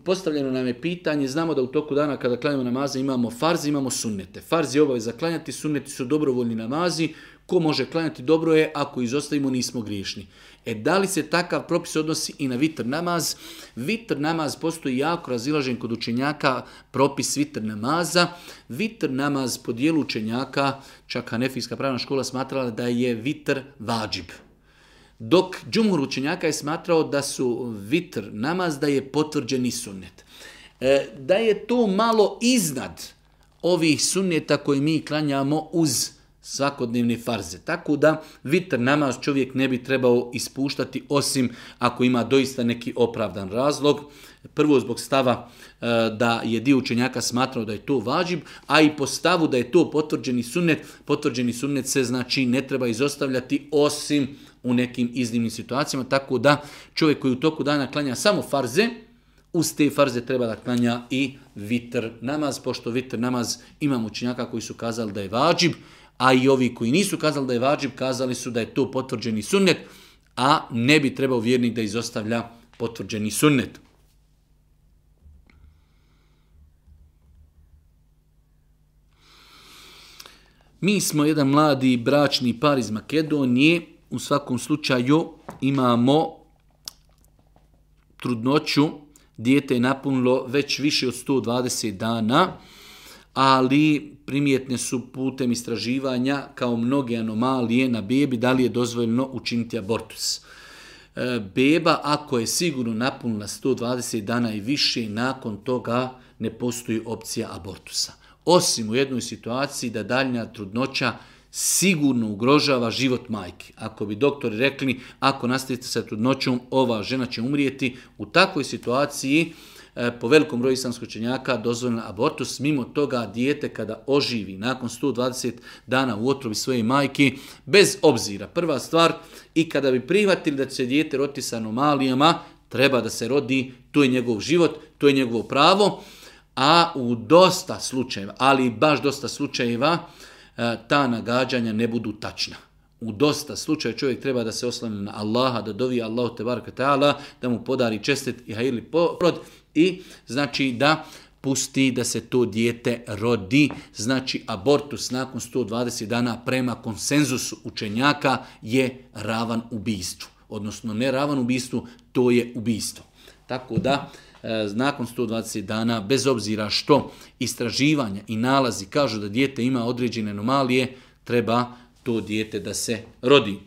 postavljeno nam je pitanje, znamo da u toku dana kada klanjamo namaze imamo farzi, imamo sunnete. Farzi je obaveza klanjati, sunneti su dobrovoljni namazi, ko može klanjati dobro je, ako izostavimo nismo griješni. E, da li se takav propis odnosi i na vitr namaz? Vitr namaz postoji jako razilažen kod učenjaka propis vitr namaza. Vitr namaz po dijelu učenjaka, čak Hanefijska pravna škola smatrala da je vitr vađib. Dok džumhur učenjaka je smatrao da su vitr namaz da je potvrđeni sunnet. E, da je to malo iznad ovih sunneta koje mi klanjamo uz namaz, svakodnevne farze. Tako da vitr namaz čovjek ne bi trebao ispuštati osim ako ima doista neki opravdan razlog. Prvo zbog stava e, da je dio učenjaka smatrao da je to važib, a i po stavu da je to potvrđeni sunnet, potvrđeni sunnet se znači ne treba izostavljati osim u nekim iznimnim situacijama. Tako da čovjek koji u toku dana klanja samo farze, uz te farze treba da klanja i vitr namaz, pošto vitr namaz imamo učenjaka koji su kazali da je važib, a i ovi koji nisu kazali da je vađib, kazali su da je to potvrđeni sunnet, a ne bi trebao vjernik da izostavlja potvrđeni sunnet. Mi smo jedan mladi bračni par iz Makedonije, u svakom slučaju imamo trudnoću, dijete je napunilo već više od 120 dana, ali primijetne su putem istraživanja kao mnoge anomalije na bebi da li je dozvoljeno učiniti abortus. E, beba ako je sigurno napunila 120 dana i više nakon toga ne postoji opcija abortusa. Osim u jednoj situaciji da daljna trudnoća sigurno ugrožava život majke. Ako bi doktori rekli ako nastavite sa trudnoćom ova žena će umrijeti, u takvoj situaciji uh, E, po velikom broju islamskoj čenjaka dozvoljena abortus, mimo toga dijete kada oživi nakon 120 dana u otrovi svoje majke, bez obzira. Prva stvar, i kada bi prihvatili da će dijete roti sa anomalijama, treba da se rodi, to je njegov život, to je njegovo pravo, a u dosta slučajeva, ali baš dosta slučajeva, e, ta nagađanja ne budu tačna. U dosta slučaja čovjek treba da se oslane na Allaha, da dovi Allah, da mu podari čestet i hajili porod, I znači da pusti da se to dijete rodi, znači abortus nakon 120 dana prema konsenzusu učenjaka je ravan ubistvu. Odnosno, ne ravan ubistvu, to je ubistvo. Tako da, e, nakon 120 dana, bez obzira što istraživanja i nalazi kažu da dijete ima određene anomalije, treba to dijete da se rodi.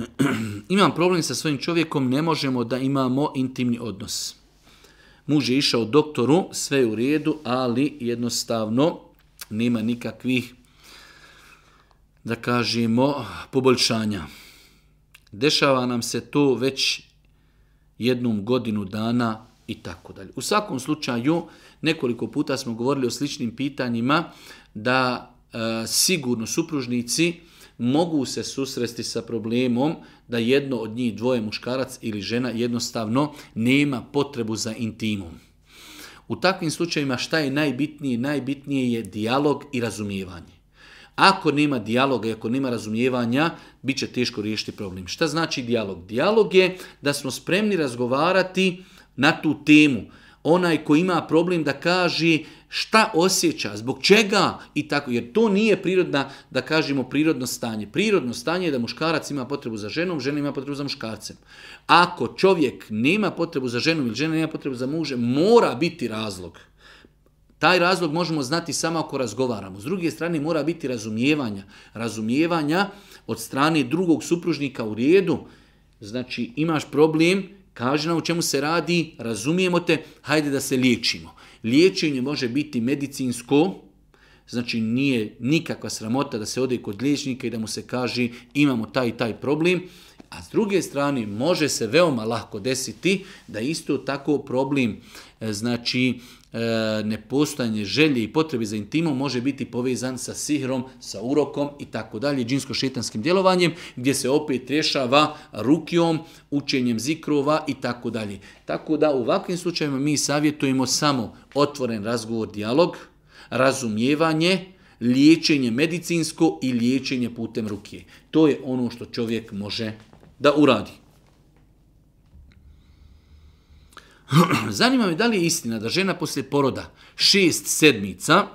imam problem sa svojim čovjekom, ne možemo da imamo intimni odnos. Muž je išao doktoru, sve je u redu, ali jednostavno nema nikakvih, da kažemo, poboljšanja. Dešava nam se to već jednom godinu dana i tako dalje. U svakom slučaju, nekoliko puta smo govorili o sličnim pitanjima da e, sigurno supružnici e, mogu se susresti sa problemom da jedno od njih dvoje muškarac ili žena jednostavno nema potrebu za intimum. U takvim slučajima šta je najbitnije? Najbitnije je dijalog i razumijevanje. Ako nema dijaloga i ako nema razumijevanja, bit će teško riješiti problem. Šta znači dijalog? Dijalog je da smo spremni razgovarati na tu temu onaj ko ima problem da kaže šta osjeća, zbog čega i tako, jer to nije prirodna, da kažemo, prirodno stanje. Prirodno stanje je da muškarac ima potrebu za ženom, žena ima potrebu za muškarcem. Ako čovjek nema potrebu za ženom ili žena nema potrebu za muže, mora biti razlog. Taj razlog možemo znati samo ako razgovaramo. S druge strane, mora biti razumijevanja. Razumijevanja od strane drugog supružnika u rijedu, znači imaš problem, kaže nam u čemu se radi, razumijemo te, hajde da se liječimo. Liječenje može biti medicinsko, znači nije nikakva sramota da se ode kod liječnika i da mu se kaže imamo taj taj problem, A s druge strane, može se veoma lahko desiti da isto tako problem, e, znači, e, nepostojanje želje i potrebe za intimom može biti povezan sa sihrom, sa urokom i tako dalje, džinsko-šetanskim djelovanjem, gdje se opet rješava rukijom, učenjem zikrova i tako dalje. Tako da u ovakvim slučajima mi savjetujemo samo otvoren razgovor, dijalog, razumijevanje, liječenje medicinsko i liječenje putem ruke. To je ono što čovjek može učiniti da uradi. Zanima me da li je istina da žena poslije poroda šest sedmica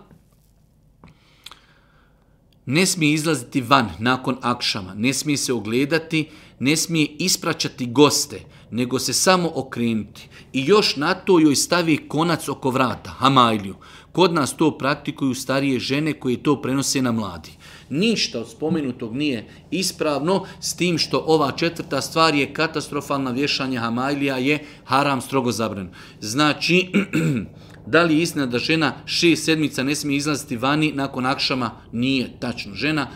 ne smije izlaziti van nakon akšama, ne smije se ogledati, ne smije ispraćati goste, nego se samo okrenuti. I još na to joj stavi konac oko vrata, hamajlju. Kod nas to praktikuju starije žene koje to prenose na mladi. Ništa od spomenutog nije ispravno, s tim što ova četvrta stvar je katastrofalna vješanje Hamailija, je haram strogo zabran. Znači, da li je istina da žena šest sedmica ne smije izlaziti vani nakon akšama? Nije tačno. Žena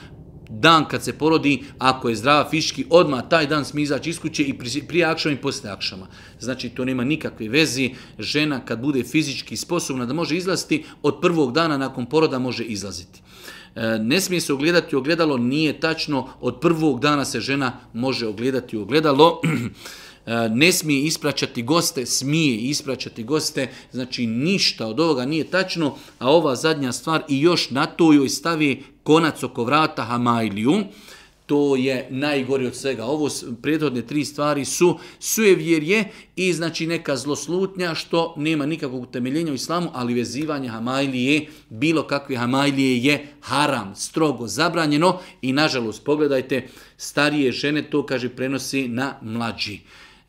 dan kad se porodi, ako je zdrava fiški, odma taj dan smije izaći iz kuće i prije akšama i posle akšama. Znači, to nema nikakve vezi. Žena kad bude fizički sposobna da može izlaziti, od prvog dana nakon poroda može izlaziti. E, ne smije se ogledati u ogledalo, nije tačno, od prvog dana se žena može ogledati u ogledalo, e, ne smije ispraćati goste, smije ispraćati goste, znači ništa od ovoga nije tačno, a ova zadnja stvar i još na to joj stavi konac oko vrata Hamailiju, to je najgori od svega. Ovo prethodne tri stvari su sujevjerje i znači neka zloslutnja što nema nikakvog utemeljenja u islamu, ali vezivanje hamajlije, bilo kakve hamajlije je haram, strogo zabranjeno i nažalost pogledajte, starije žene to kaže prenosi na mlađi.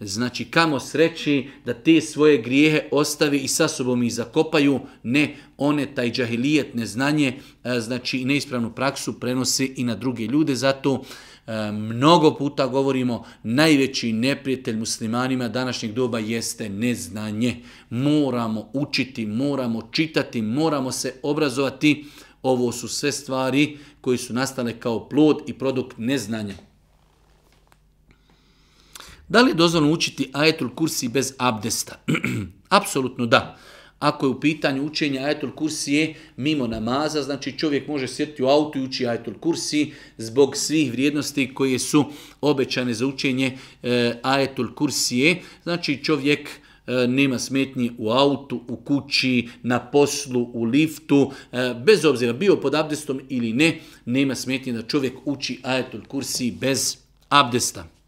Znači, kamo sreći da te svoje grijehe ostavi i sa sobom ih zakopaju, ne, one taj džahilijet, neznanje, e, znači i neispravnu praksu prenose i na druge ljude. Zato e, mnogo puta govorimo, najveći neprijatelj muslimanima današnjeg doba jeste neznanje. Moramo učiti, moramo čitati, moramo se obrazovati. Ovo su sve stvari koji su nastale kao plod i produkt neznanja. Da li je dozvoljno učiti ajetul kursi bez abdesta? Apsolutno da. Ako je u pitanju učenja ajetul kursi je mimo namaza, znači čovjek može sjetiti u autu i uči ajetul kursi zbog svih vrijednosti koje su obećane za učenje e, ajetul kursi je. Znači čovjek e, nema smetnje u autu, u kući, na poslu, u liftu, e, bez obzira bio pod abdestom ili ne, nema smetnje da čovjek uči ajetul kursi bez abdesta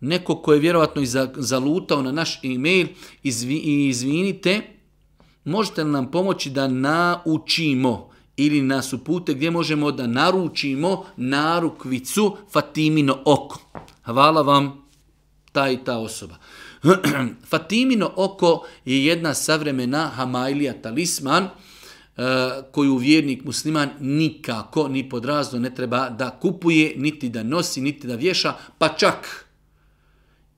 neko ko je vjerovatno zalutao na naš e-mail, izvi, izvinite, možete li nam pomoći da naučimo ili nas upute gdje možemo da naručimo narukvicu Fatimino oko. Hvala vam, ta i ta osoba. Fatimino oko je jedna savremena Hamailija talisman e, koju vjernik musliman nikako ni podrazno ne treba da kupuje, niti da nosi, niti da vješa, pa čak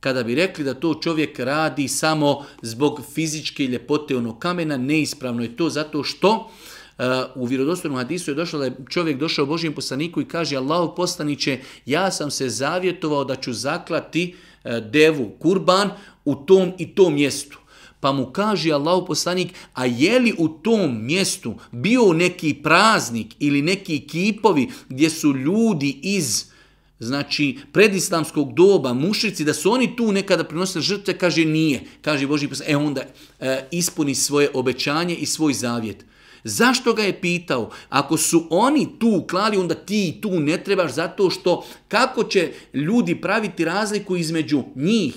kada bi rekli da to čovjek radi samo zbog fizičke ljepote onog kamena, neispravno je to zato što Uh, u vjerodostojnom hadisu je došlo da je čovjek došao Božijem poslaniku i kaže Allahu poslaniće, ja sam se zavjetovao da ću zaklati uh, devu kurban u tom i tom mjestu. Pa mu kaže Allahu poslanik, a je li u tom mjestu bio neki praznik ili neki kipovi gdje su ljudi iz uh, znači predislamskog doba, mušrici, da su oni tu nekada prinosili žrtve, kaže nije. Kaže Boži poslanik, e onda e, ispuni svoje obećanje i svoj zavjet. Zašto ga je pitao? Ako su oni tu klali, onda ti tu ne trebaš zato što kako će ljudi praviti razliku između njih,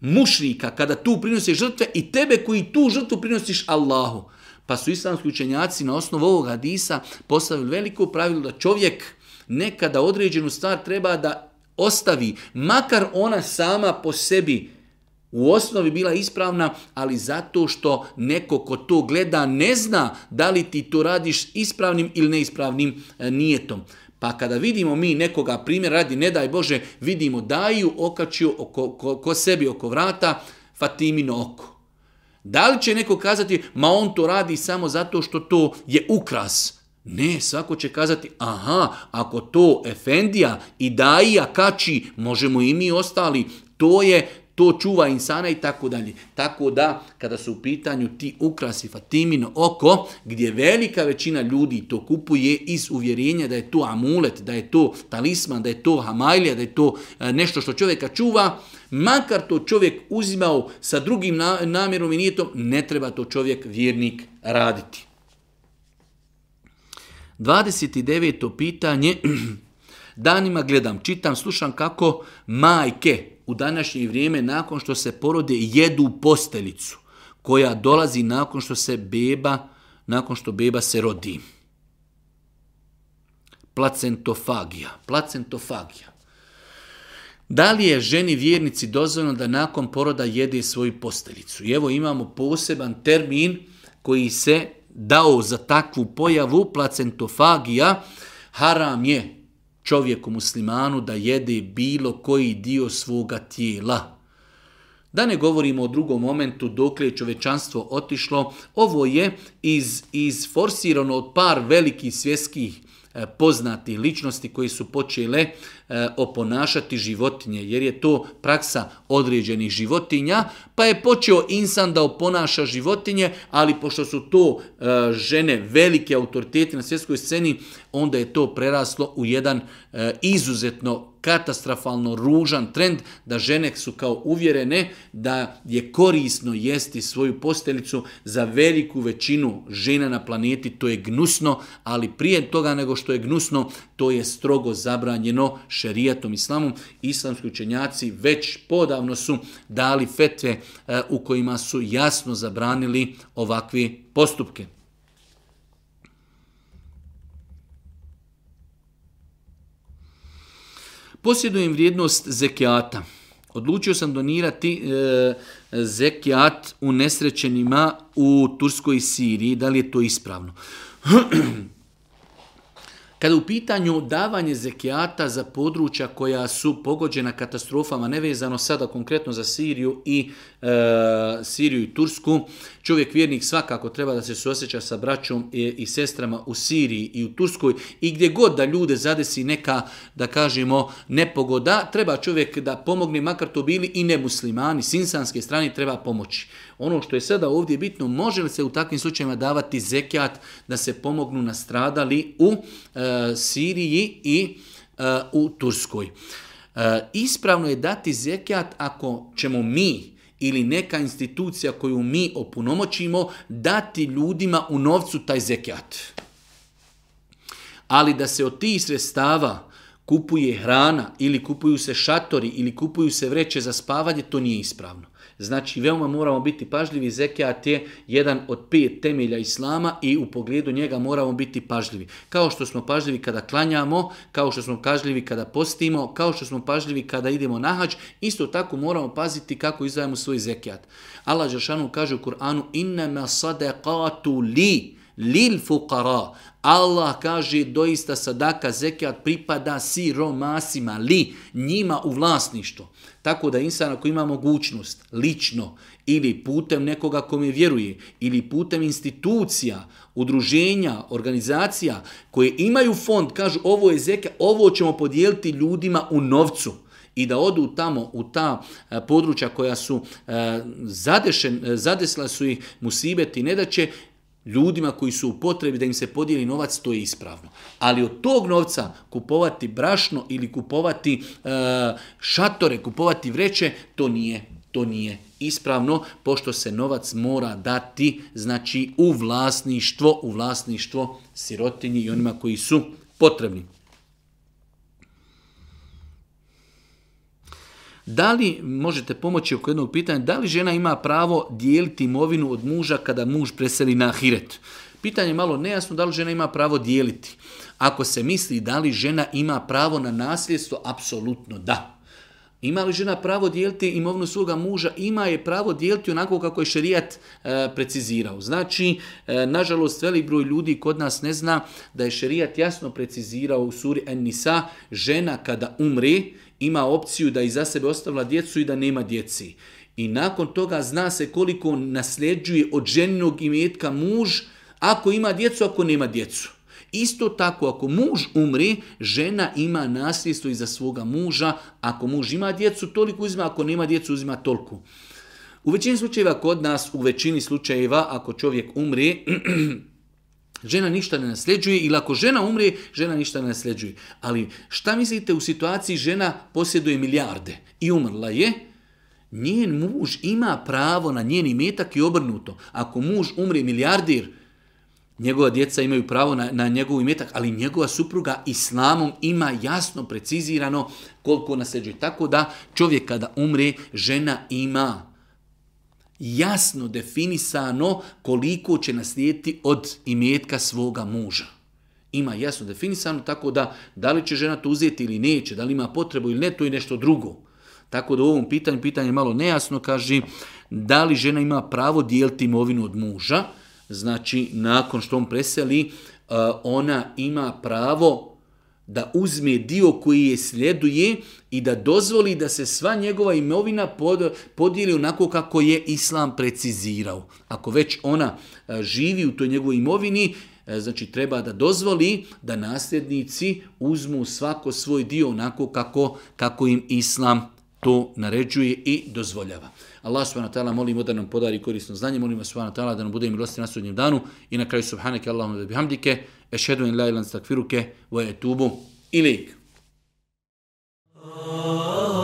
mušrika, kada tu prinosi žrtve i tebe koji tu žrtvu prinosiš Allahu. Pa su islamski učenjaci na osnovu ovog hadisa postavili veliko pravilo da čovjek nekada određenu stvar treba da ostavi, makar ona sama po sebi u osnovi bila ispravna, ali zato što neko ko to gleda ne zna da li ti to radiš ispravnim ili neispravnim e, nijetom. Pa kada vidimo mi nekoga primjer radi, ne daj Bože, vidimo daju okačio oko, ko, ko sebi oko vrata Fatimino oko. Da li će neko kazati, ma on to radi samo zato što to je ukras? Ukras. Ne, svako će kazati, aha, ako to Efendija i Daija kači, možemo i mi ostali, to je, to čuva insana i tako dalje. Tako da, kada su u pitanju ti ukrasi Fatimino oko, gdje velika većina ljudi to kupuje iz uvjerenja da je to amulet, da je to talisman, da je to hamajlija, da je to e, nešto što čovjeka čuva, makar to čovjek uzimao sa drugim namjerom i nije to, ne treba to čovjek vjernik raditi. 29. pitanje. Danima gledam, čitam, slušam kako majke u današnje vrijeme nakon što se porode jedu postelicu koja dolazi nakon što se beba, nakon što beba se rodi. Placentofagija. Placentofagija. Da li je ženi vjernici dozvoljeno da nakon poroda jede svoju posteljicu? I evo imamo poseban termin koji se dao za takvu pojavu placentofagija, haram je čovjeku muslimanu da jede bilo koji dio svoga tijela. Da ne govorimo o drugom momentu dok je čovečanstvo otišlo, ovo je iz, izforsirano od par velikih svjetskih E, poznati ličnosti koji su počele e, oponašati životinje, jer je to praksa određenih životinja, pa je počeo insan da oponaša životinje, ali pošto su to e, žene velike autoriteti na svjetskoj sceni, onda je to preraslo u jedan izuzetno katastrofalno ružan trend da žene su kao uvjerene da je korisno jesti svoju postelicu za veliku većinu žena na planeti, to je gnusno, ali prije toga nego što je gnusno, to je strogo zabranjeno šerijatom islamom. Islamski učenjaci već podavno su dali fetve eh, u kojima su jasno zabranili ovakve postupke. Posjedujem vrijednost zekijata. Odlučio sam donirati e, zekijat u nesrećenima u Turskoj Siriji. Da li je to ispravno? Kada u pitanju davanje zekijata za područja koja su pogođena katastrofama, nevezano sada konkretno za Siriju i e, Siriju i Tursku. Čovjek vjernik svakako treba da se suosjeća sa braćom i, i sestrama u Siriji i u Turskoj i gdje god da ljude zadesi neka, da kažemo, nepogoda, treba čovjek da pomogne, makar to bili i nemuslimani, s insanske strane treba pomoći. Ono što je sada ovdje bitno, može li se u takvim slučajima davati zekijat da se pomognu nastradali u e, Siriji i e, u Turskoj? E, ispravno je dati zekijat ako ćemo mi, ili neka institucija koju mi opunomoćimo dati ljudima u novcu taj zekijat. Ali da se od tih sredstava kupuje hrana ili kupuju se šatori ili kupuju se vreće za spavanje, to nije ispravno. Znači, veoma moramo biti pažljivi, zekijat je jedan od pet temelja islama i u pogledu njega moramo biti pažljivi. Kao što smo pažljivi kada klanjamo, kao što smo pažljivi kada postimo, kao što smo pažljivi kada idemo na hađ, isto tako moramo paziti kako izdajemo svoj zekijat. Allah Žešanu kaže u Kur'anu, innama sadeqatu li, lil fuqara Allah kaže doista sadaka zekat pripada siromasima li njima u vlasništvo tako da insan ako ima mogućnost lično ili putem nekoga kome vjeruje ili putem institucija udruženja organizacija koje imaju fond kažu ovo je zekat ovo ćemo podijeliti ljudima u novcu i da odu tamo u ta e, područja koja su e, zadešen, e, zadesla su ih musibeti, ne da će ljudima koji su u potrebi da im se podijeli novac, to je ispravno. Ali od tog novca kupovati brašno ili kupovati e, šatore, kupovati vreće, to nije to nije ispravno, pošto se novac mora dati znači u vlasništvo, u vlasništvo sirotinji i onima koji su potrebni. Da li možete pomoći oko jednog pitanja, da li žena ima pravo dijeliti imovinu od muža kada muž preseli na hiret? Pitanje je malo nejasno, da li žena ima pravo dijeliti? Ako se misli da li žena ima pravo na nasljedstvo, apsolutno da. Ima li žena pravo dijeliti imovnu svoga muža? Ima je pravo dijeliti onako kako je šerijat e, precizirao. Znači, e, nažalost, velik broj ljudi kod nas ne zna da je šerijat jasno precizirao u suri En-Nisa, žena kada umri, ima opciju da iza sebe ostavila djecu i da nema djeci. I nakon toga zna se koliko nasljeđuje od ženinog imetka muž ako ima djecu, ako nema djecu. Isto tako, ako muž umri, žena ima nasljedstvo iza svoga muža. Ako muž ima djecu, toliko uzima, ako nema djecu, uzima toliko. U većini slučajeva kod nas, u većini slučajeva, ako čovjek umri, Žena ništa ne nasljeđuje ili ako žena umre, žena ništa ne nasljeđuje. Ali šta mislite u situaciji žena posjeduje milijarde i umrla je? Njen muž ima pravo na njen imetak i obrnuto. Ako muž umre milijardir, njegova djeca imaju pravo na, na njegov imetak, ali njegova supruga islamom ima jasno precizirano koliko nasljeđuje. Tako da čovjek kada umre, žena ima pravo jasno definisano koliko će naslijediti od imetka svoga muža. Ima jasno definisano, tako da da li će žena to uzeti ili neće, da li ima potrebu ili ne, to je nešto drugo. Tako da u ovom pitanju, pitanje malo nejasno, kaže da li žena ima pravo dijeliti imovinu od muža, znači nakon što on preseli, ona ima pravo da uzme dio koji je slijeduje i da dozvoli da se sva njegova imovina pod, podijeli onako kako je islam precizirao. Ako već ona e, živi u toj njegovoj imovini, e, znači treba da dozvoli da nasljednici uzmu svako svoj dio onako kako, kako im islam to naređuje i dozvoljava. Allah subhanahu wa ta'ala molimo da nam podari korisno znanje, molimo subhanahu wa ta'ala da nam bude milosti na sudnjem danu i na kraju subhanake Allahumma bihamdike, ešhedu en la ilaha illa ente estagfiruke ve etubu ilejk. Oh, oh, oh.